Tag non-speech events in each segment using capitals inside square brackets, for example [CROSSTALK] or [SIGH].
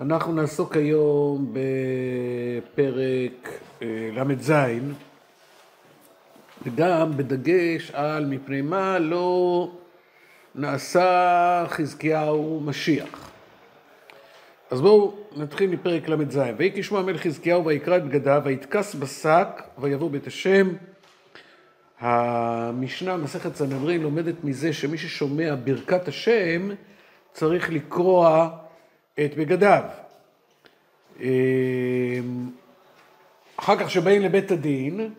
אנחנו נעסוק היום בפרק אה, ל"ז, וגם בדגש על מפני מה לא נעשה חזקיהו משיח. אז בואו נתחיל מפרק ל"ז. ויהי כשמוע המלך חזקיהו ויקרא את בגדיו ויתכס בשק ויבוא בית השם. המשנה, מסכת סנהדרין, לומדת מזה שמי ששומע ברכת השם צריך לקרוע את בגדיו. אמ, אחר כך כשבאים לבית הדין,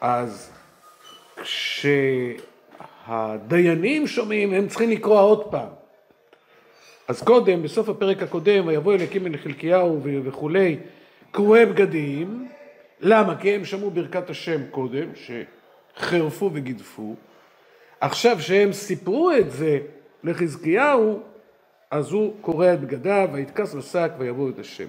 אז כשהדיינים שומעים, הם צריכים לקרוע עוד פעם. אז קודם, בסוף הפרק הקודם, ויבוא אליקים בן חלקיהו וכולי, קרועי בגדים. למה? כי הם שמעו ברכת השם קודם, שחירפו וגידפו. עכשיו שהם סיפרו את זה לחזקיהו, אז הוא קורע את בגדיו, ויתכס בשק ויבוא את השם.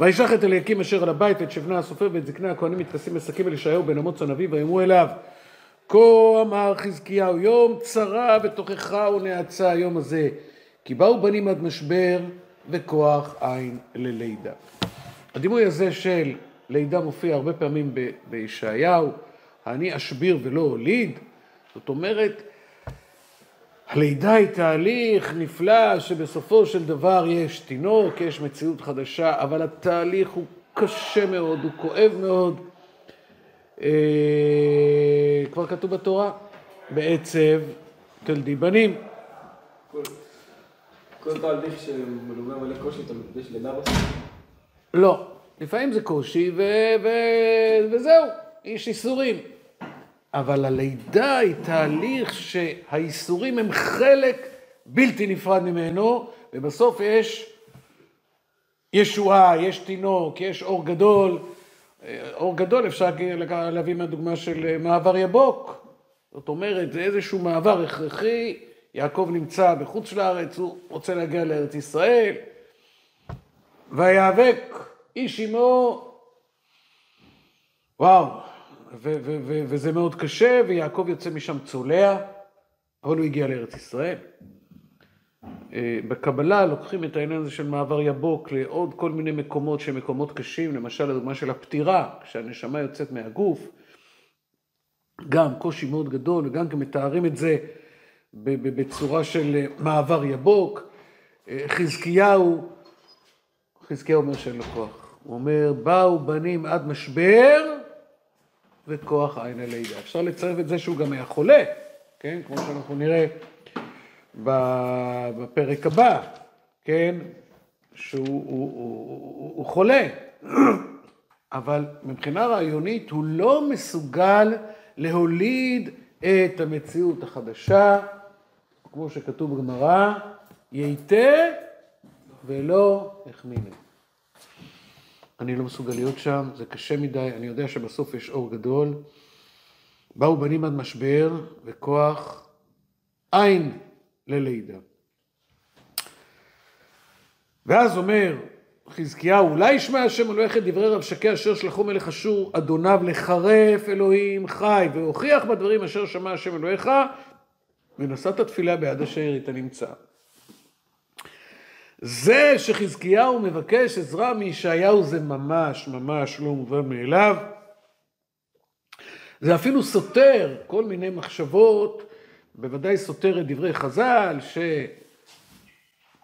וישלח את אליקים אשר על הבית, ואת שבנה הסופר ואת זקני הכהנים מתכסים בשקים אל ישעיהו בן אמוץ הנביא, ויאמרו אליו, כה אמר חזקיהו, יום צרה ותוכחה ונאצה היום הזה, כי באו בנים עד משבר וכוח אין ללידה. הדימוי הזה של לידה מופיע הרבה פעמים בישעיהו, אני אשביר ולא הוליד, זאת אומרת, הלידה היא תהליך נפלא שבסופו של דבר יש תינוק, יש מציאות חדשה, אבל התהליך הוא קשה מאוד, הוא כואב מאוד. אה, כבר כתוב בתורה, בעצב תלדי בנים. כל תהליך שמלווה מלא קושי, יש לידה בסוף? לא, לפעמים זה קושי ו- ו- וזהו, יש איסורים. אבל הלידה היא תהליך שהאיסורים הם חלק בלתי נפרד ממנו, ובסוף יש ישועה, יש תינוק, יש אור גדול. אור גדול אפשר להביא מהדוגמה של מעבר יבוק. זאת אומרת, זה איזשהו מעבר הכרחי, יעקב נמצא בחוץ לארץ, הוא רוצה להגיע לארץ ישראל, ויאבק איש עמו, וואו, וזה מאוד קשה, ויעקב יוצא משם צולע, אבל הוא הגיע לארץ ישראל. אה, בקבלה לוקחים את העניין הזה של מעבר יבוק לעוד כל מיני מקומות שהם מקומות קשים, למשל הדוגמה של הפטירה, כשהנשמה יוצאת מהגוף, גם קושי מאוד גדול, וגם כן מתארים את זה בצורה של מעבר יבוק. אה, חזקיהו, חזקיהו אומר שאין לו כוח. הוא אומר, באו בנים עד משבר, וכוח עין הלידה. אפשר לצרף את זה שהוא גם היה חולה, כן? כמו שאנחנו נראה בפרק הבא, כן? שהוא הוא, הוא, הוא, הוא חולה. אבל מבחינה רעיונית הוא לא מסוגל להוליד את המציאות החדשה, כמו שכתוב בגמרא, ייתה ולא החמינה. אני לא מסוגל להיות שם, זה קשה מדי, אני יודע שבסוף יש אור גדול. באו בנים עד משבר וכוח אין ללידה. ואז אומר חזקיהו, אולי ישמע השם אלוהיך את דברי רב שקי אשר שלחו מלך אשור אדוניו לחרף אלוהים חי, והוכיח בדברים אשר שמע השם אלוהיך, ונשאת תפילה ביד השארית הנמצא. זה שחזקיהו מבקש עזרה מישעיהו זה ממש ממש לא מובן מאליו. זה אפילו סותר כל מיני מחשבות, בוודאי סותר את דברי חז"ל,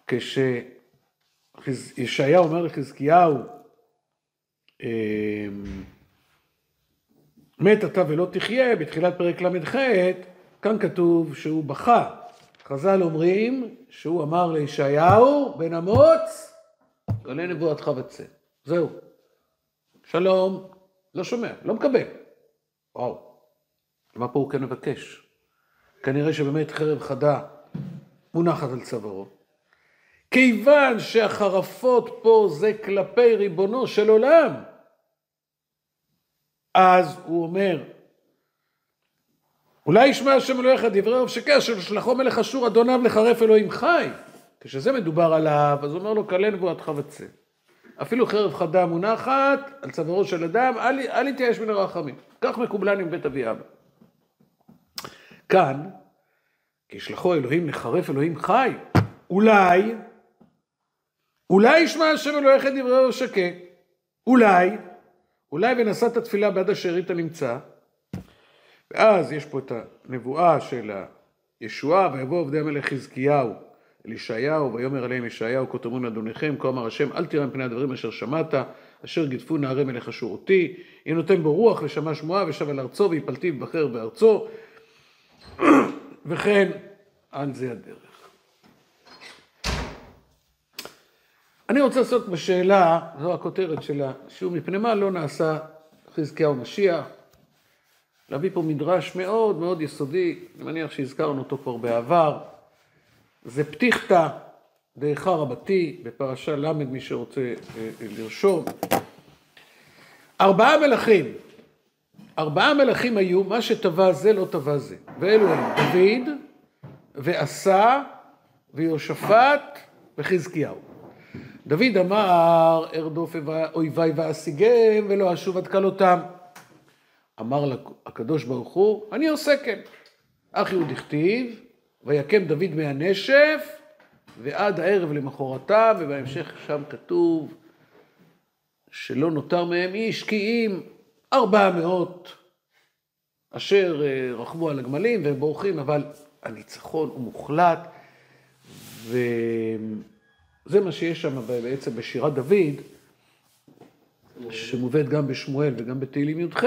שכשישעיהו אומר לחזקיהו, אמ, מת אתה ולא תחיה, בתחילת פרק ל"ח, כאן כתוב שהוא בכה. חז"ל אומרים שהוא אמר לישעיהו בן אמוץ, גלה נבואתך וצא. זהו. שלום, לא שומע, לא מקבל. וואו, מה פה הוא כן מבקש? כנראה שבאמת חרב חדה מונחת על צווארו. כיוון שהחרפות פה זה כלפי ריבונו של עולם, אז הוא אומר, אולי ישמע השם אלוהיך דברי רב שקר שלשלחו מלך אשור אדוניו לחרף אלוהים חי. כשזה מדובר עליו, אז אומר לו, כלה נבואתך וצא. אפילו חרב חדה מונחת על צווארו של אדם, אל, יתייאש מן הרחמים. כך מקובלן עם בית אבי אבא. כאן, כי ישלחו אלוהים לחרף אלוהים חי, אולי, אולי ישמע השם אלוהיך דברי ושקה. אולי, אולי ונשאת תפילה בעד השארית הנמצא. ואז יש פה את הנבואה של הישועה, ויבוא עובדי המלך חזקיהו אל ישעיהו, ויאמר עליהם ישעיהו, כה תאמרו לאדוניכם, כה אמר השם, אל תראה מפני הדברים אשר שמעת, אשר גידפו נערי מלך אשור אותי, אם נותן בו רוח ושמע שמועה ושב על ארצו, ויפלתי ובחר בארצו, [CLEARS THROAT] וכן על זה הדרך. אני רוצה לעסוק בשאלה, זו הכותרת של השיעור, מפני מה לא נעשה חזקיהו משיח. להביא פה מדרש מאוד מאוד יסודי, אני מניח שהזכרנו אותו כבר בעבר. זה פתיחתא דאיכה רבתי, בפרשה ל', מי שרוצה אה, אה, לרשום. ארבעה מלכים, ארבעה מלכים היו, מה שטבע זה לא טבע זה. ואלו הם דוד, ועשה, ויהושפט, וחזקיהו. דוד אמר, ארדוף אויביי ואשיגם, ולא אשוב עד כלותם. אמר הקדוש ברוך הוא, אני עושה כן. אך יהוד הכתיב, ויקם דוד מהנשף, ועד הערב למחרתה, ובהמשך שם כתוב שלא נותר מהם איש, כי אם ארבע מאות אשר אה, רכבו על הגמלים והם בורחים, אבל הניצחון הוא מוחלט, וזה מה שיש שם בעצם בשירת דוד, שמובאת גם בשמואל וגם בתהילים י"ח,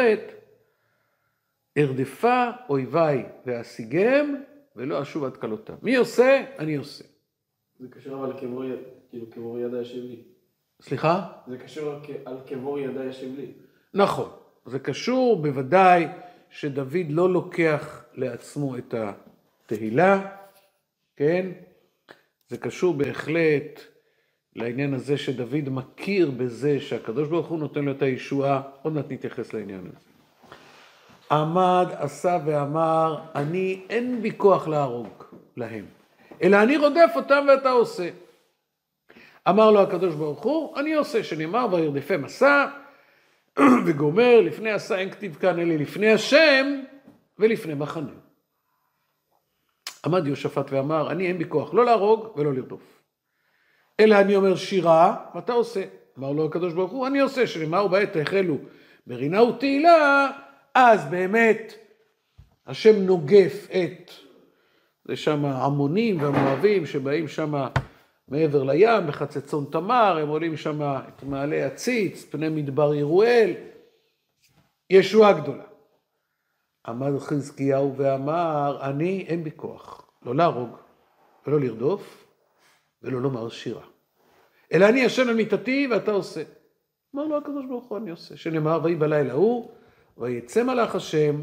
ארדפה אויביי ואשיגם ולא אשוב עד כלותם. מי עושה? אני עושה. זה קשור אבל כבור יד, כאילו כבור ידה ישיב לי. סליחה? זה קשור על כבור ידה ישיב לי. נכון. זה קשור בוודאי שדוד לא לוקח לעצמו את התהילה, כן? זה קשור בהחלט לעניין הזה שדוד מכיר בזה שהקדוש ברוך הוא נותן לו את הישועה, עוד מעט נתייחס לעניין הזה. עמד, עשה ואמר, אני אין בי כוח להרוג להם, אלא אני רודף אותם ואתה עושה. אמר לו הקדוש ברוך הוא, אני עושה, שנאמר וירדפי מסע, [CLEARS THROAT] וגומר, לפני עשה אין כתיב כאן, אלא לפני השם ולפני מחנה. עמד יהושפט ואמר, אני אין בי כוח לא להרוג ולא לרדוף. אלא אני אומר שירה, ואתה עושה. אמר לו הקדוש ברוך הוא, אני עושה, שנאמר ובעת החלו ברינה ותהילה, אז באמת השם נוגף את, זה שם המונים והמואבים שבאים שם מעבר לים, בחצצון תמר, הם עולים שם את מעלה הציץ, פני מדבר ירואל, ישועה גדולה. עמד חזקיהו ואמר, אני אין בי כוח, לא להרוג ולא לרדוף ולא לומר שירה. אלא אני ישן על מיטתי ואתה עושה. אמר לו הקדוש ברוך הוא, אני עושה. שנאמר, ויהי בלילה ההוא, ויצא מלאך השם,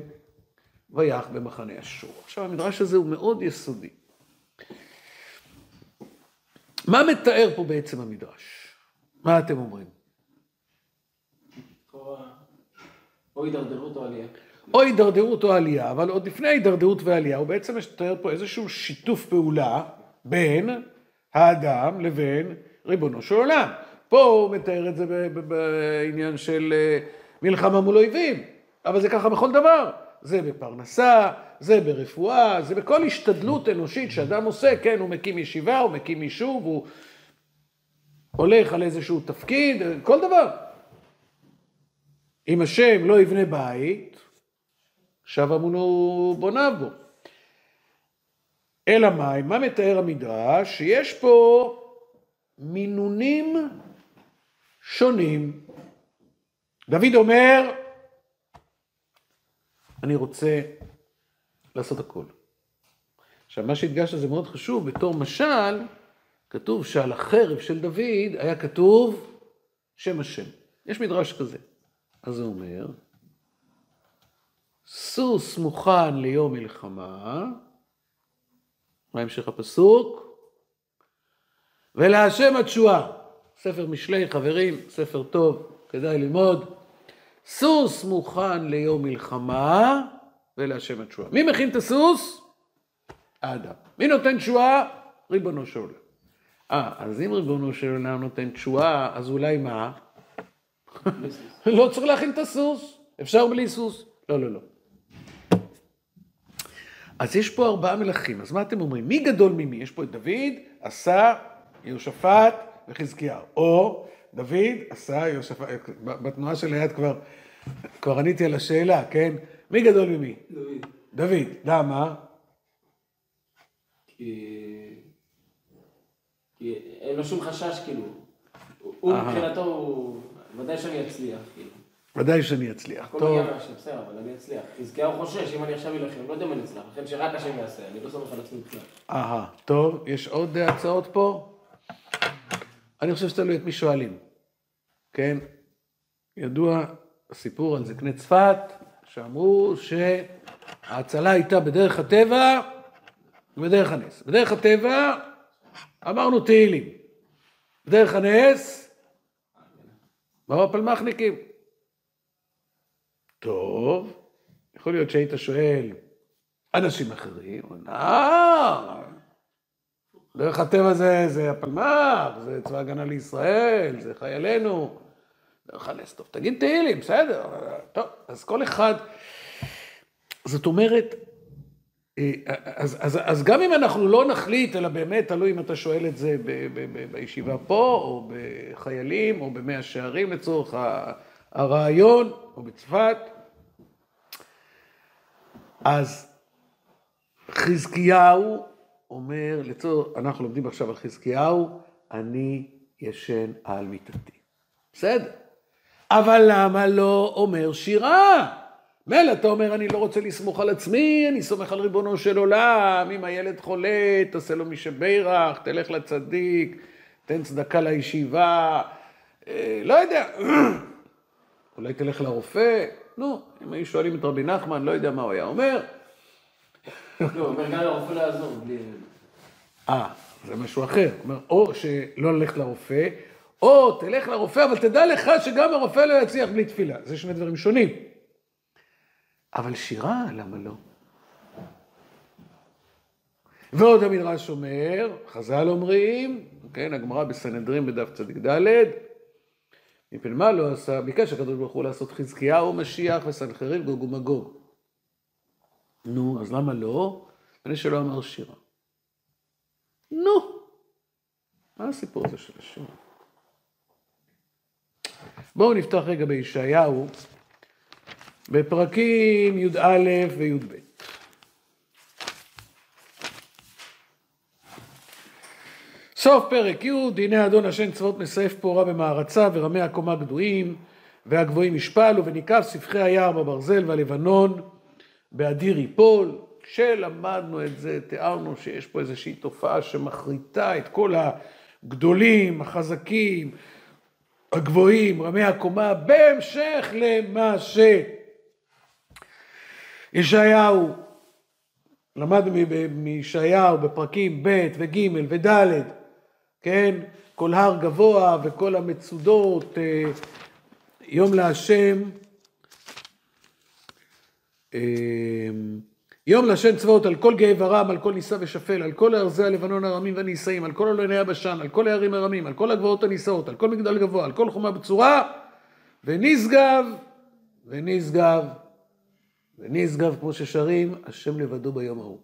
ויח במחנה אשור. עכשיו המדרש הזה הוא מאוד יסודי. מה מתאר פה בעצם המדרש? מה אתם אומרים? או הידרדרות או עלייה. או הידרדרות או עלייה, אבל עוד לפני ההידרדרות ועלייה, הוא בעצם מתאר פה איזשהו שיתוף פעולה בין האדם לבין ריבונו של עולם. פה הוא מתאר את זה בעניין של אה, מלחמה מול אויבים, אבל זה ככה בכל דבר. זה בפרנסה, זה ברפואה, זה בכל השתדלות אנושית שאדם עושה, כן, הוא מקים ישיבה, הוא מקים יישוב, הוא הולך על איזשהו תפקיד, כל דבר. אם השם לא יבנה בית, שב אמונו בוניו בו. אלא מאי, מה מתאר המדרש? שיש פה מינונים שונים. דוד אומר, אני רוצה לעשות הכל. עכשיו, מה שהדגשת זה מאוד חשוב, בתור משל, כתוב שעל החרב של דוד היה כתוב שם השם. יש מדרש כזה. אז זה אומר, סוס מוכן ליום מלחמה, מה המשך הפסוק? ולהשם התשועה. ספר משלי, חברים, ספר טוב, כדאי ללמוד. סוס מוכן ליום מלחמה ולהשם התשועה. מי מכין את הסוס? האדם. מי נותן תשועה? ריבונו של עולם. אה, אז אם ריבונו של עולם נותן תשועה, אז אולי מה? [LAUGHS] לא צריך להכין את הסוס, אפשר בלי סוס. לא, לא, לא. אז יש פה ארבעה מלכים, אז מה אתם אומרים? מי גדול ממי? יש פה את דוד, עשה, יהושפט וחזקיהו. או דוד עשה יהושפט, בתנועה של היד כבר, כבר עניתי על השאלה, כן? מי גדול ממי? דוד. דוד. למה? כי... כי אין לו שום חשש, כאילו. הוא. מבחינתו, הוא... ודאי שאני אצליח, כאילו. ודאי שאני אצליח. הכל. מגיע מהשם, בסדר, אבל אני אצליח. חזקיהו חושש, אם אני עכשיו אלחם, לא יודע אם אני אצליח. לכן שרק השם יעשה, אני לא סומך על עצמי בכלל. אהה, טוב, יש עוד הצעות פה? אני חושב שתלוי את מי שואלים, כן? ידוע הסיפור על זקני צפת, שאמרו שההצלה הייתה בדרך הטבע ובדרך הנס. בדרך הטבע אמרנו תהילים, בדרך הנס באו הפלמחניקים. טוב, יכול להיות שהיית שואל אנשים אחרים, אה, דרך הטבע זה, זה הפלמ"ח, זה צבא הגנה לישראל, זה חיילינו, דרך הנס, טוב, תגיד תהילים, בסדר, טוב, אז כל אחד, זאת אומרת, אה, אז, אז, אז גם אם אנחנו לא נחליט, אלא באמת תלוי אם אתה שואל את זה ב, ב, ב, בישיבה פה, או בחיילים, או במאה שערים לצורך הרעיון, או בצפת, אז חזקיהו אומר, לצורך, אנחנו לומדים עכשיו על חזקיהו, אני ישן על מיטתי. בסדר. אבל למה לא אומר שירה? מילא אתה אומר, אני לא רוצה לסמוך על עצמי, אני סומך על ריבונו של עולם, אם הילד חולה, תעשה לו מי שברך, תלך לצדיק, תן צדקה לישיבה, אה, לא יודע, [CLEARS THROAT] אולי תלך לרופא, נו, אם היו שואלים את רבי נחמן, לא יודע מה הוא היה אומר, לא, הוא אומר גם לרופא לא יעזור, בלי... אה, זה משהו אחר. הוא אומר, או שלא ללכת לרופא, או תלך לרופא, אבל תדע לך שגם הרופא לא יצליח בלי תפילה. זה שני דברים שונים. אבל שירה, למה לא? ועוד המדרש אומר, חז"ל אומרים, כן, הגמרא בסנהדרין בדף צדיק ד', מפני מה לא עשה, ביקש הקדוש ברוך הוא לעשות חזקיהו משיח וסנחריב גוג ומגוג. נו, אז למה לא? מפני שלא אמר שירה. נו, מה הסיפור הזה של השם? בואו נפתח רגע בישעיהו, בפרקים י"א וי"ב. סוף פרק י', דיני אדון השם צבאות מסעף פורה במערצה ורמי הקומה גדועים והגבוהים ישפלו וניקף סבכי היער בברזל והלבנון באדיר יפול. כשלמדנו את זה, תיארנו שיש פה איזושהי תופעה שמחריטה את כל הגדולים, החזקים, הגבוהים, רמי הקומה, בהמשך למה שישעיהו, למדנו מ- מישעיהו בפרקים ב' וג' וד', כן? כל הר גבוה וכל המצודות, אה, יום להשם, אה, יום להשם צבאות על כל גאה ורם, על כל נישא ושפל, על כל ארזי הלבנון הרמים והנישאים, על כל אלוהי הבשן, על כל הערים הרמים, על כל הגבעות הנישאות, על כל מגדל גבוה, על כל חומה בצורה, ונשגב, ונשגב, ונשגב, כמו ששרים, השם לבדו ביום ההוא.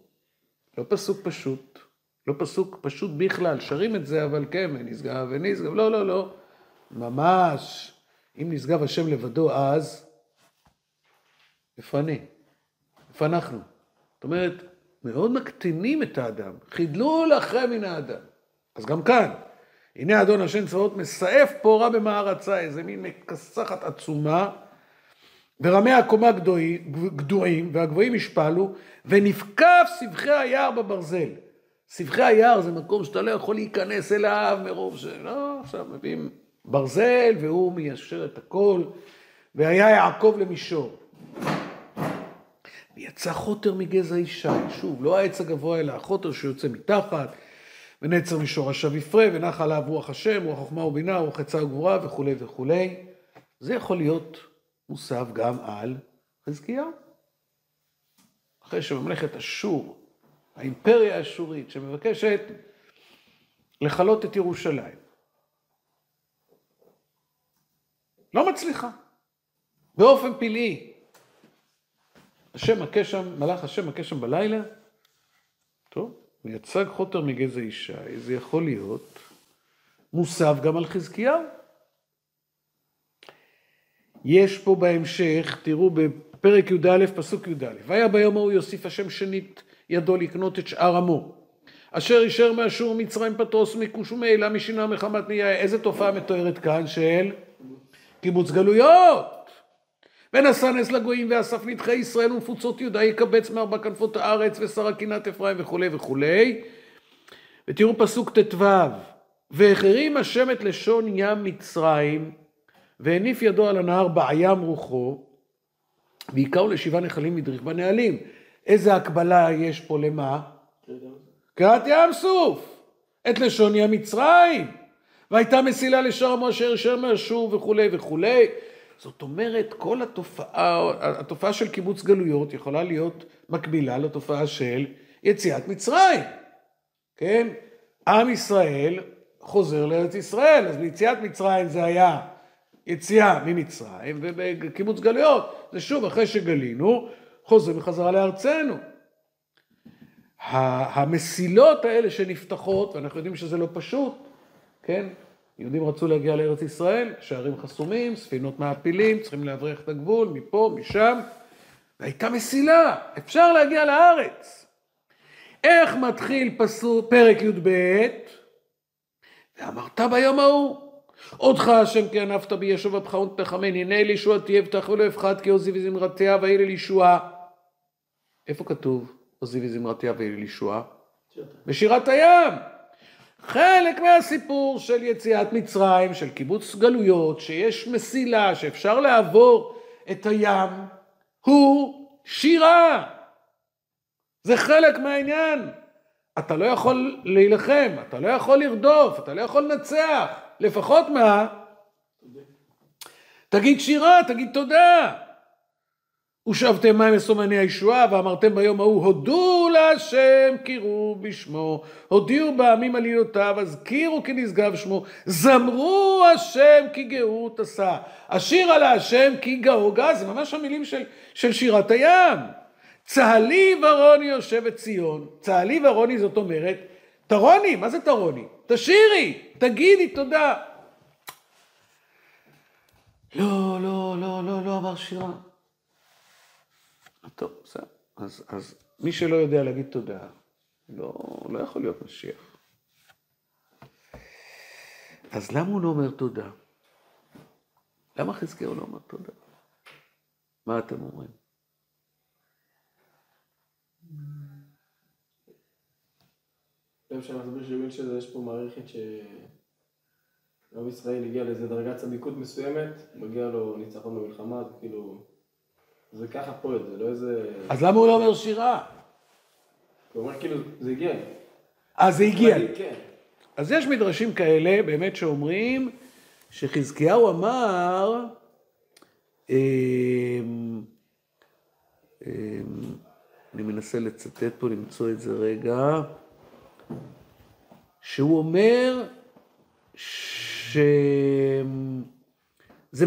לא פסוק פשוט, לא פסוק פשוט בכלל, שרים את זה, אבל כן, ונשגב, ונשגב, לא, לא, לא, ממש, אם נשגב השם לבדו אז, איפה אני? איפה אנחנו? זאת אומרת, מאוד מקטינים את האדם, חידלו לכם מן האדם. אז גם כאן, הנה אדון השם צבאות מסעף פורה במערצה, איזה מין מכסחת עצומה, ורמי הקומה גדועי- גדועים, והגבוהים ישפלו, ונפקף סבכי היער בברזל. סבכי היער זה מקום שאתה לא יכול להיכנס אליו מרוב ש... לא, עכשיו מביאים ברזל, והוא מיישר את הכל, והיה יעקב למישור. ויצא חוטר מגזע ישי, שוב, לא העץ הגבוה אלא החוטר שיוצא מתחת, ונצר משורשיו יפרה, ונח עליו רוח השם, רוח חוכמה ובינה, רוח עצה וגבורה וכולי וכולי. זה יכול להיות מוסב גם על חזקיהו. אחרי שממלכת אשור, האימפריה האשורית, שמבקשת לכלות את ירושלים, לא מצליחה. באופן פלאי, השם מכה שם, מלאך השם מכה שם בלילה, טוב, ויצג חוטר מגזע אישה, זה יכול להיות מוסב גם על חזקיהו. יש פה בהמשך, תראו בפרק י"א, פסוק י"א, והיה ביום ההוא יוסיף השם שנית ידו לקנות את שאר עמו. אשר אישר מאשור מצרים פטרוס מכוש ומעילה משינה מחמת נהיה. איזה תופעה מתוארת כאן של קיבוץ גלויות. ונשא נס לגויים ואסף נדחי ישראל ומפוצות יהודה יקבץ מארבע כנפות הארץ ושר קינת אפרים וכולי וכולי. ותראו פסוק ט"ו והחרים השם את לשון ים מצרים והניף ידו על הנהר בעיים רוחו והיכהו לשבעה נחלים מדריך בנהלים. איזה הקבלה יש פה למה? קריעת ים סוף, את לשון ים מצרים, והייתה מסילה לשאר עמו אשר אשר מאשור וכולי וכולי. זאת אומרת, כל התופעה, התופעה של קיבוץ גלויות יכולה להיות מקבילה לתופעה של יציאת מצרים, כן? עם ישראל חוזר לארץ ישראל, אז ביציאת מצרים זה היה יציאה ממצרים, ובקיבוץ גלויות זה שוב אחרי שגלינו, חוזרים בחזרה לארצנו. המסילות האלה שנפתחות, ואנחנו יודעים שזה לא פשוט, כן? יהודים רצו להגיע לארץ ישראל, שערים חסומים, ספינות מעפילים, צריכים להבריח את הגבול, מפה, משם, והייתה מסילה, אפשר להגיע לארץ. איך מתחיל פסוק, פרק י"ב? ואמרת ביום ההוא, עודך השם כי ענפת בי ישוב אפך ותחמני, הנה אל ישועתי אבטח ולא אפחד כי עוזי וזמרתיה ואהיה אל ישועה. איפה כתוב? עוזי וזמרתיה ואל ישועה? בשירת הים. חלק מהסיפור של יציאת מצרים, של קיבוץ גלויות, שיש מסילה, שאפשר לעבור את הים, הוא שירה. זה חלק מהעניין. אתה לא יכול להילחם, אתה לא יכול לרדוף, אתה לא יכול לנצח. לפחות מה? תגיד שירה, תגיד תודה. ושאבתם מים מסומני הישועה, ואמרתם ביום ההוא, הודו להשם, קראו בשמו, הודיעו בעמים עלילותיו, הזכירו כי נשגב שמו, זמרו השם כי גאות עשה. השיר על השם כי גאו גז, זה ממש המילים של, של שירת הים. צהלי ורוני יושבת ציון, צהלי ורוני זאת אומרת, תרוני, מה זה תרוני? תשירי, תגידי תודה. לא, לא, לא, לא, לא אמר שירה. טוב, בסדר. אז, אז מי שלא יודע להגיד תודה, לא, לא יכול להיות משיח. אז למה הוא לא אומר תודה? למה חזקיהו לא אומר תודה? מה אתם אומרים? אפשר להסביר שמבין שזה, יש פה מערכת ש... רב ישראל הגיע לאיזה דרגת צדיקות מסוימת, מגיע לו ניצחון במלחמה, כאילו... זה ככה פועל, זה לא איזה... אז למה הוא לא אומר שירה? הוא אומר כאילו, זה הגיע. אה, זה הגיע. כן. אז יש מדרשים כאלה, באמת, שאומרים שחזקיהו אמר, אמ, אמ, אני מנסה לצטט פה, למצוא את זה רגע, שהוא אומר שזה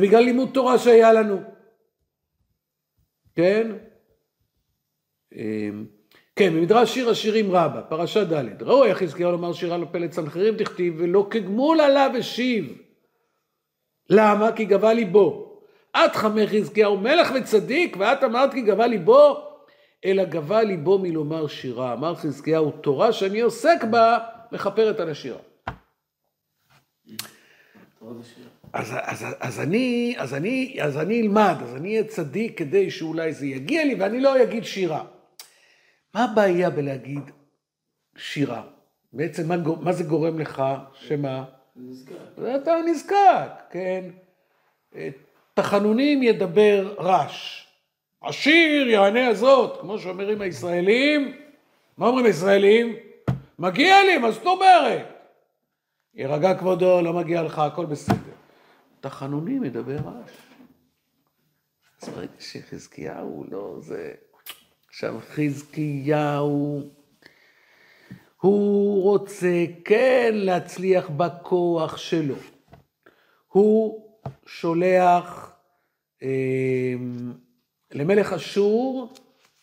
בגלל לימוד תורה שהיה לנו. כן? אמ, כן, במדרש שיר השירים רבה, פרשה ד', ראו איך חזקיהו לומר שירה לפלט צנחרים דכתיב, ולא כגמול עליו השיב. למה? כי גבה ליבו. את חמי חזקיהו מלך וצדיק, ואת אמרת כי גבה ליבו, אלא גבה ליבו מלומר שירה. אמר חזקיהו, תורה שאני עוסק בה, מכפרת על השירה. אז, אז, אז, אני, אז, אני, אז אני אלמד, אז אני אהיה צדיק כדי שאולי זה יגיע לי ואני לא אגיד שירה. מה הבעיה בלהגיד שירה? בעצם מה, מה זה גורם לך, שמה? נזכר. אתה נזקק, כן? תחנונים ידבר רש. עשיר יענה הזאת, כמו שאומרים הישראלים. מה אומרים הישראלים? מגיע לי, מה זאת אומרת? יירגע כבודו, לא מגיע לך, הכל בסדר. תחנונים ידבר רעש. אז ברגע שחזקיהו לא זה... עכשיו חזקיהו, הוא רוצה כן להצליח בכוח שלו. הוא שולח אה, למלך אשור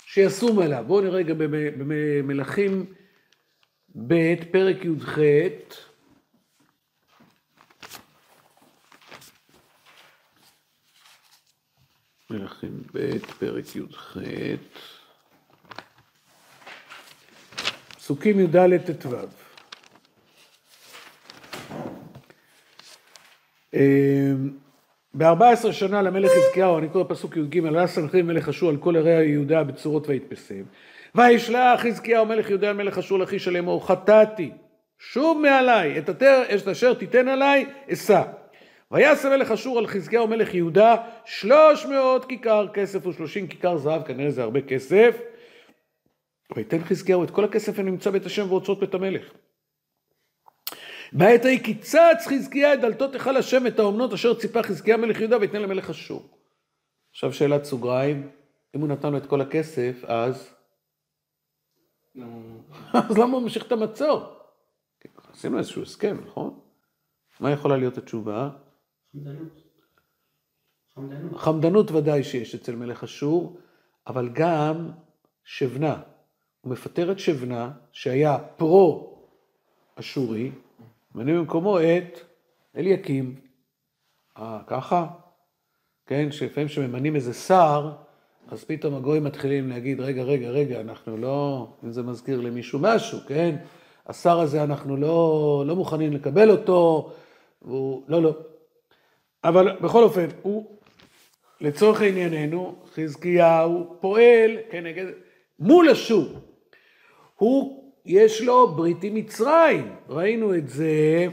שישום עליו. בואו נראה רגע במלכים ב', פרק י"ח. מלכים ב', פרק י"ח. פסוקים י"ד ט"ו. ב-14 שנה למלך חזקיהו, אני קורא פסוק י"ג, עלה סנחריב מלך אשור על כל ערי יהודה בצורות ויתפסם. וישלח חזקיהו מלך יהודה מלך אשור לכיש לאמור חטאתי שוב מעלי את אשר תיתן עלי אשא. ויעשה מלך אשור על חזקיהו מלך יהודה שלוש מאות כיכר כסף ושלושים כיכר זהב, כנראה זה הרבה כסף. ויתן חזקיהו את כל הכסף הנמצא בית השם ואוצרות בית המלך. בעת ההיא קיצץ חזקיה את דלתות היכל השם את האומנות אשר ציפה חזקיה מלך יהודה ויתן למלך אשור. עכשיו שאלת סוגריים, אם הוא נתן לו את כל הכסף, אז... אז למה הוא ממשיך את המצור? עשינו איזשהו הסכם, נכון? מה יכולה להיות התשובה? חמדנות. חמדנות. ודאי שיש אצל מלך אשור, אבל גם שבנה. הוא מפטר את שבנה, שהיה פרו-אשורי, ומנה במקומו את אליקים. אה, ככה? כן, שלפעמים כשממנים איזה שר, אז פתאום הגויים מתחילים להגיד, רגע, רגע, רגע, אנחנו לא, אם זה מזכיר למישהו משהו, כן? השר הזה, אנחנו לא, לא מוכנים לקבל אותו, הוא, לא, לא. אבל בכל אופן, הוא, לצורך ענייננו, חזקיהו פועל כנגד, מול אשור. הוא, יש לו ברית עם מצרים, ראינו את זה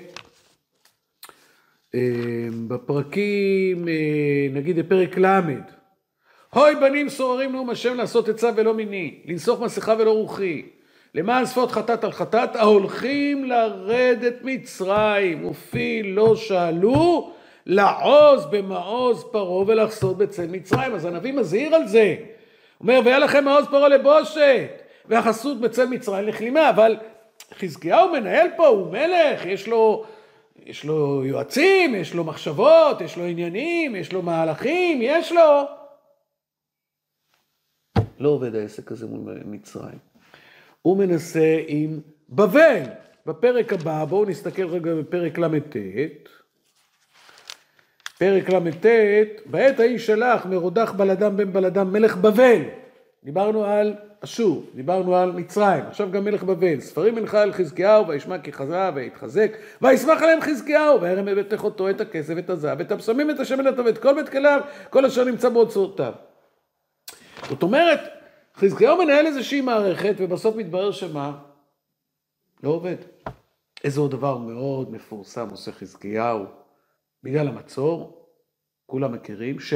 אה, בפרקים, אה, נגיד בפרק ל', הוי בנים סוררים נאום השם לעשות עצה ולא מיני, לנסוך מסכה ולא רוחי, למען שפות חטאת על חטאת, ההולכים לרדת מצרים, ופי לא שאלו, לעוז במעוז פרעה ולחסות בצל מצרים. אז הנביא מזהיר על זה. אומר, והיה לכם מעוז פרעה לבושת, והחסות בצל מצרים לכלימה. אבל חזקיהו מנהל פה, הוא מלך, יש לו, יש לו יועצים, יש לו מחשבות, יש לו עניינים, יש לו מהלכים, יש לו... לא עובד העסק הזה מול מצרים. הוא מנסה עם בבל. בפרק הבא, בואו נסתכל רגע בפרק ל"ט. פרק ל"ט, בעת ההיא שלח מרודח בלדם בן בלדם מלך בבל. דיברנו על אשור, דיברנו על מצרים, עכשיו גם מלך בבל. ספרים מנחה על חזקיהו, וישמע כי חזה ויתחזק, וישמח עליהם חזקיהו, וירם בבית אחותו את הכסף, את הזהב, את הבשמים, את השמן, את כל בית כליו, כל אשר נמצא באוצרותיו. זאת אומרת, חזקיהו מנהל איזושהי מערכת, ובסוף מתברר שמה? לא עובד. איזה עוד דבר מאוד מפורסם עושה חזקיהו, בגלל המצור, כולם מכירים, ש...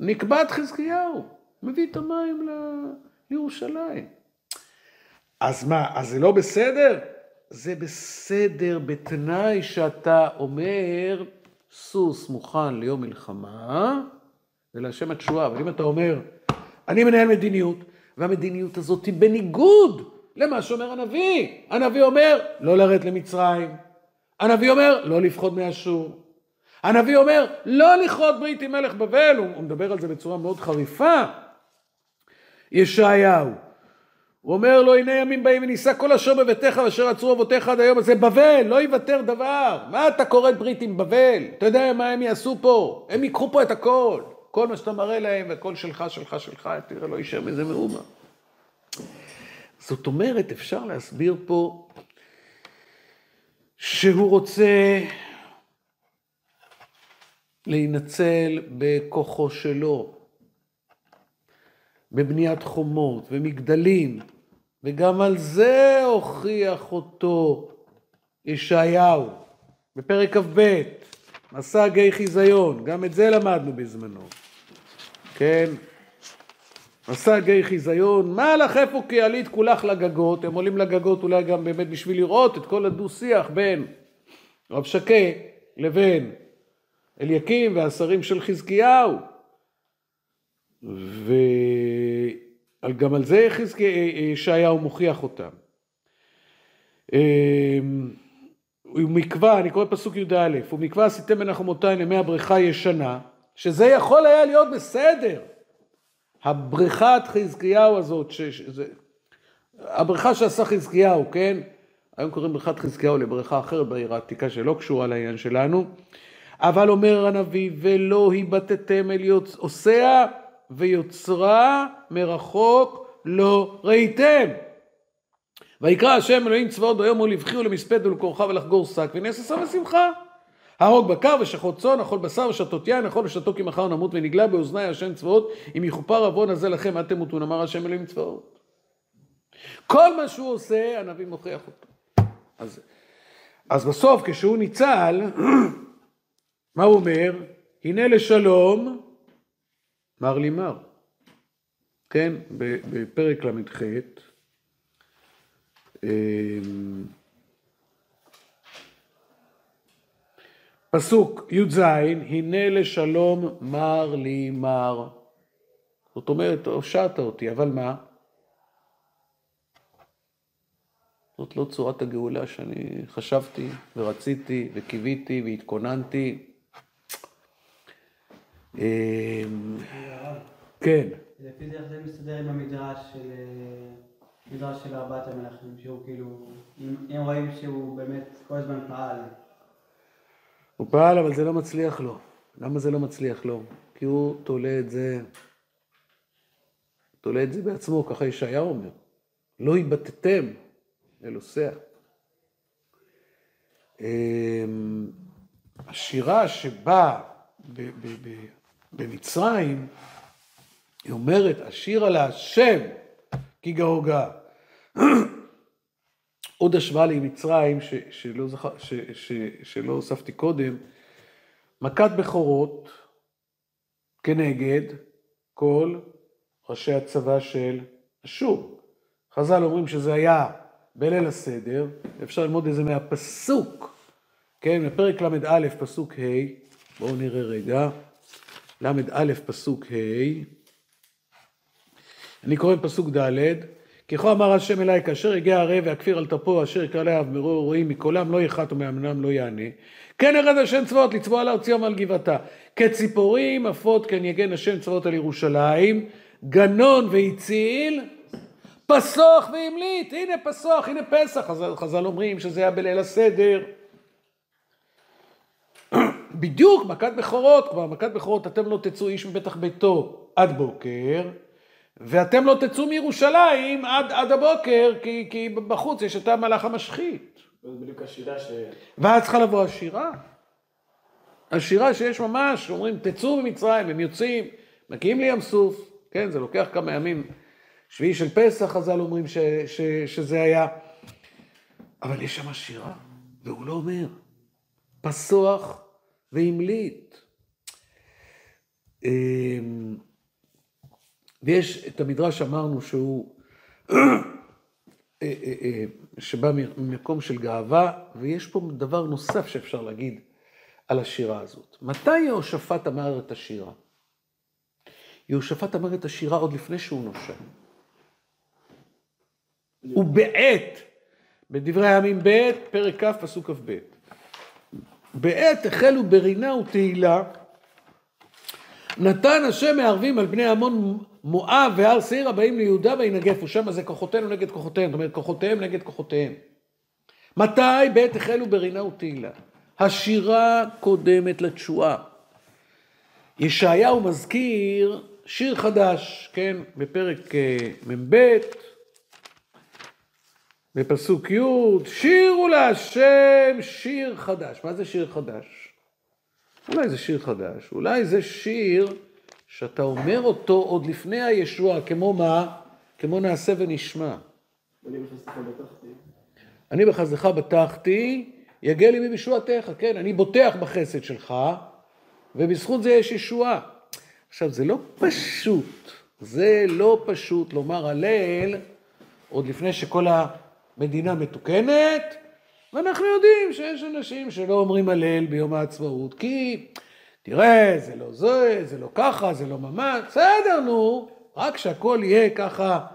נקבע את חזקיהו, מביא את המים לירושלים. אז מה, אז זה לא בסדר? זה בסדר בתנאי שאתה אומר, סוס מוכן ליום מלחמה, ולהשם התשועה. אבל אם אתה אומר, אני מנהל מדיניות, והמדיניות הזאת היא בניגוד למה שאומר הנביא. הנביא אומר, לא לרדת למצרים. הנביא אומר, לא לפחוד מאשור. הנביא אומר, לא לכרות ברית עם מלך בבל, הוא, הוא מדבר על זה בצורה מאוד חריפה. ישעיהו, הוא אומר לו, הנה ימים באים ונישא כל אשר בביתך ואשר עצרו אבותיך עד היום הזה, בבל, לא יוותר דבר. מה אתה כורת ברית עם בבל? אתה יודע מה הם יעשו פה? הם ייקחו פה את הכל. כל מה שאתה מראה להם, והכל שלך, שלך, שלך, תראה, לא יישאר מזה מאומה. זאת אומרת, אפשר להסביר פה שהוא רוצה להינצל בכוחו שלו, בבניית חומות ומגדלים, וגם על זה הוכיח אותו ישעיהו, בפרק כ"ב, מסע גיא חיזיון, גם את זה למדנו בזמנו. כן? עשה גיא חיזיון, מה לך איפה כי עלית כולך לגגות, הם עולים לגגות אולי גם באמת בשביל לראות את כל הדו-שיח בין רב שקה לבין אליקים והשרים של חזקיהו. וגם על זה ישעיהו מוכיח אותם. אמ, ומקווה, אני קורא פסוק י"א, ומקווה עשיתם מנחמותיי לימי הבריכה ישנה, שזה יכול היה להיות בסדר. הבריכת חזקיהו הזאת, שזה, הבריכה שעשה חזקיהו, כן? היום קוראים בריכת חזקיהו לבריכה אחרת בעיר העתיקה שלא קשורה לעניין שלנו, אבל אומר הנביא, ולא היבטאתם אל יוצ... עושיה ויוצרה מרחוק לא ראיתם. ויקרא השם אלוהים צבאות ביום ולבכי ולמספד ולכורחה ולחגור שק ונס עשה ושמחה. הרוג בקר ושחוט צאן, אכול בשר ושתות יין, אכול ושתו כי מחר נמות ונגלה באוזני השם צבאות, אם יכופר עוון הזה לכם עד תמותון, אמר השם אלוהים צבאות. כל מה שהוא עושה, הנביא מוכיח אותו. אז, אז בסוף, כשהוא ניצל, [CLEARS THROAT] מה הוא אומר? הנה לשלום, מר לי מר. כן, בפרק ל"ח, פסוק י"ז, הנה לשלום מר לי מר. זאת אומרת, הושעת אותי, אבל מה? זאת לא צורת הגאולה שאני חשבתי ורציתי וקיוויתי והתכוננתי. אמ, כן. לפי איך זה מסתדר עם המדרש של... מדרש של ארבעת המלכים, שהוא כאילו, אם רואים שהוא באמת כל הזמן פעל. הוא פעל, אבל זה לא מצליח לו. למה זה לא מצליח לו? כי הוא תולה את זה, תולה את זה בעצמו, ככה ישעיהו אומר. לא התבטאתם אל עושיה. אמ, השירה שבאה במצרים, היא אומרת, השיר על השם כי גאוגה. עוד השוואה לי מצרים ש, שלא, זכ... ש, ש, שלא הוספתי קודם, מכת בכורות כנגד כל ראשי הצבא של אשור. חז"ל אומרים שזה היה בליל הסדר, אפשר ללמוד את זה מהפסוק, כן, בפרק ל"א פסוק ה', בואו נראה רגע, ל"א פסוק ה', אני קורא פסוק ד', ככה אמר השם אליי, כאשר יגיע הערב והכפיר על תפו, אשר יקרא עליו מרור רואים מקולם לא יחת ומאמנם לא יענה. כן ירד השם צבאות לצבוע על ארצי ועל גבעתה. כציפורים עפות כן יגן השם צבאות על ירושלים, גנון והציל, פסוח והמליט. הנה פסוח, הנה פסח. חז"ל, חז"ל אומרים שזה היה בליל הסדר. בדיוק מכת בכורות, כבר מכת בכורות, אתם לא תצאו איש מבטח ביתו עד בוקר. ואתם לא תצאו מירושלים עד, עד הבוקר, כי, כי בחוץ יש את המלאך המשחית. זאת בדיוק השירה ש... ואז צריכה לבוא השירה. השירה שיש ממש, אומרים, תצאו ממצרים, הם יוצאים, מגיעים לים סוף, כן, זה לוקח כמה ימים. שביעי של פסח, חז"ל אומרים ש, ש, שזה היה. אבל יש שם שירה, והוא לא אומר, פסוח והמליט. ויש את המדרש אמרנו שהוא, אה, אה, אה, שבא ממקום של גאווה, ויש פה דבר נוסף שאפשר להגיד על השירה הזאת. מתי יהושפט אמר את השירה? יהושפט אמר את השירה עוד לפני שהוא נושם. הוא בעת, בדברי הימים ב', פרק כ', פסוק כ"ב. בעת החלו ברינה ותהילה, נתן השם מערבים על בני עמון מואב והר שעיר הבאים ליהודה וינגפו, שם זה כוחותינו נגד כוחותיהם, זאת אומרת כוחותיהם נגד כוחותיהם. מתי? בעת החלו ברינה ותהילה. השירה קודמת לתשועה. ישעיהו מזכיר שיר חדש, כן, בפרק אה, מ"ב, בפסוק י', שירו להשם שיר חדש. מה זה שיר חדש? אולי זה שיר חדש, אולי זה שיר שאתה אומר אותו עוד לפני הישוע, כמו מה? כמו נעשה ונשמע. אני בחסדך בטחתי, יגיע לי בישועתך, כן, אני בוטח בחסד שלך, ובזכות זה יש ישועה. עכשיו, זה לא פשוט, זה לא פשוט לומר הלל עוד לפני שכל המדינה מתוקנת, ואנחנו יודעים שיש אנשים שלא אומרים הלל ביום העצמאות, כי תראה, זה לא זה, זה לא ככה, זה לא ממש, בסדר, נו, רק שהכל יהיה ככה,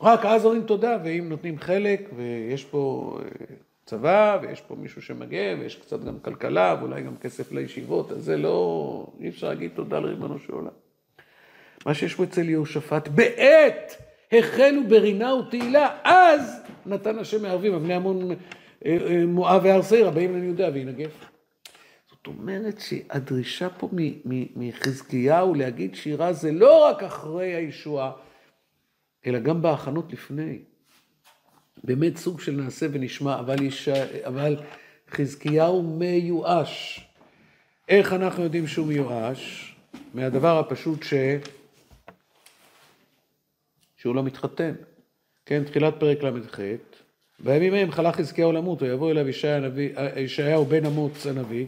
רק אז אומרים תודה, ואם נותנים חלק, ויש פה אה, צבא, ויש פה מישהו שמגן, ויש קצת גם כלכלה, ואולי גם כסף לישיבות, אז זה לא, אי אפשר להגיד תודה לריבונו של עולם. מה שיש פה אצל יהושפט, בעת החלו ברינה ותהילה, אז נתן השם מערבים, אבני המון מואב והר שעיר, הבאים לנו יהודה וינגף. זאת אומרת שהדרישה פה מחזקיהו להגיד שירה זה לא רק אחרי הישועה, אלא גם בהכנות לפני. באמת סוג של נעשה ונשמע, אבל, יש... אבל חזקיהו מיואש. איך אנחנו יודעים שהוא מיואש? מהדבר הפשוט ש... שהוא לא מתחתן. כן, תחילת פרק ל"ח, בימים ההם חלה חזקיהו למות, ויבוא אליו ישעיהו בן אמוץ הנביא,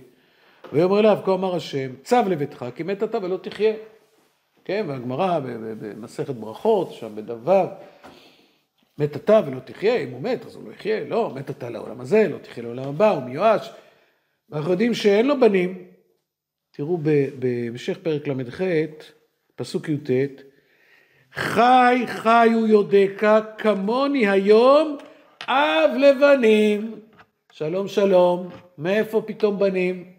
ויאמר אליו, כה אמר השם, צב לביתך, כי מת אתה ולא תחיה. כן, והגמרא במסכת ברכות, שם בדבר, מת אתה ולא תחיה, אם הוא מת אז הוא לא יחיה, לא, מת אתה לעולם הזה, לא תחיה לעולם הבא, הוא מיואש. ואנחנו יודעים שאין לו בנים. תראו בהמשך פרק ל"ח, פסוק י"ט, חי חיו יודקה כמוני היום אב לבנים. שלום שלום, מאיפה פתאום בנים?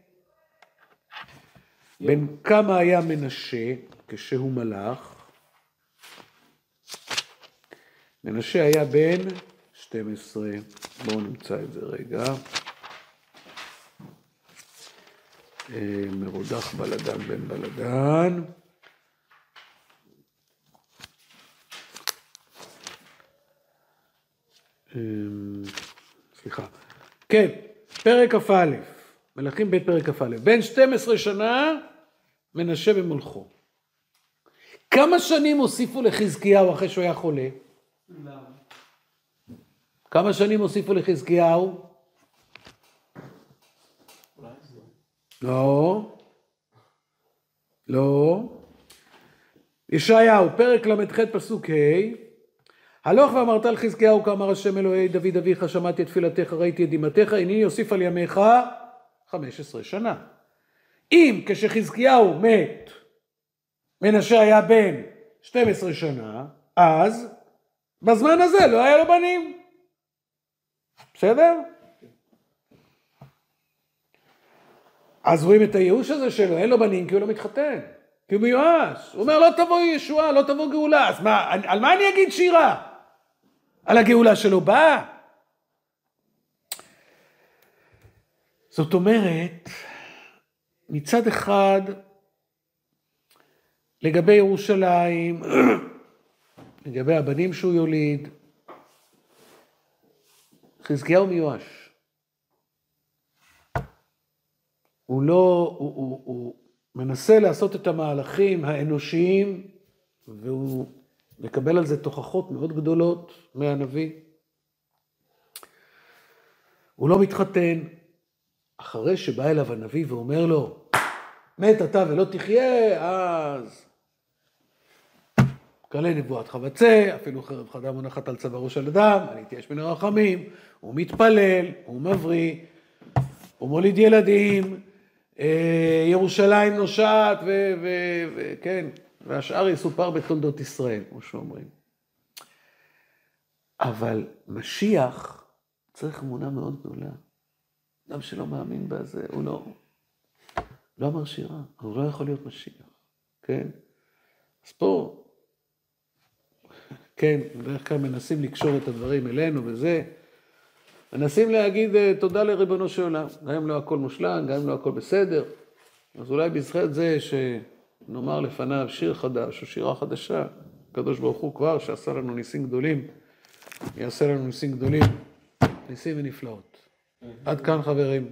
בן כמה היה מנשה כשהוא מלך? מנשה היה בן 12. בואו נמצא את זה רגע. אה, מרודח בלדן בן בלדן. סליחה. כן, פרק כ"א, מלכים ב' פרק כ"א. בן 12 שנה מנשה במולכו. כמה שנים הוסיפו לחזקיהו אחרי שהוא היה חולה? כמה שנים הוסיפו לחזקיהו? לא. לא. ישעיהו, פרק ל"ח פסוק ה' הלוך ואמרת על חזקיהו כאמר השם אלוהי דוד אביך שמעתי את תפילתך ראיתי את דמעתך הנני אוסיף על ימיך חמש עשרה שנה. אם כשחזקיהו מת מנשה היה בן 12 שנה, אז בזמן הזה לא היה לו בנים. בסדר? אז רואים את הייאוש הזה שלו, אין לו בנים כי הוא לא מתחתן, כי הוא מיואש. הוא אומר לא תבוא ישועה, לא תבוא גאולה, אז מה, על מה אני אגיד שירה? על הגאולה שלו באה? זאת אומרת, מצד אחד, לגבי ירושלים, [CLEARS THROAT] לגבי הבנים שהוא יוליד, חזקיהו מיואש. הוא לא, הוא, הוא, הוא מנסה לעשות את המהלכים האנושיים, והוא מקבל על זה תוכחות מאוד גדולות מהנביא. הוא לא מתחתן, אחרי שבא אליו הנביא ואומר לו, מת אתה ולא תחיה, אז כלה נבואתך וצא, אפילו חרב חדה מונחת על צווארו של אדם, אני אתייש מן הרחמים, הוא מתפלל, הוא מבריא, הוא מוליד ילדים, אה, ירושלים נושעת, וכן, והשאר יסופר בתולדות ישראל, כמו שאומרים. אבל משיח צריך אמונה מאוד גדולה. אדם שלא מאמין בזה, הוא לא, לא אמר שירה, הוא לא יכול להיות משיח, כן? אז פה, כן, בדרך כלל מנסים לקשור את הדברים אלינו וזה, מנסים להגיד אה, תודה לריבונו של עולם, גם אם לא הכל מושלם, גם אם לא הכל בסדר, אז אולי בזכות זה שנאמר לפניו שיר חדש או שירה חדשה, הקדוש ברוך הוא כבר שעשה לנו ניסים גדולים, יעשה לנו ניסים גדולים, ניסים ונפלאות. עד כאן חברים.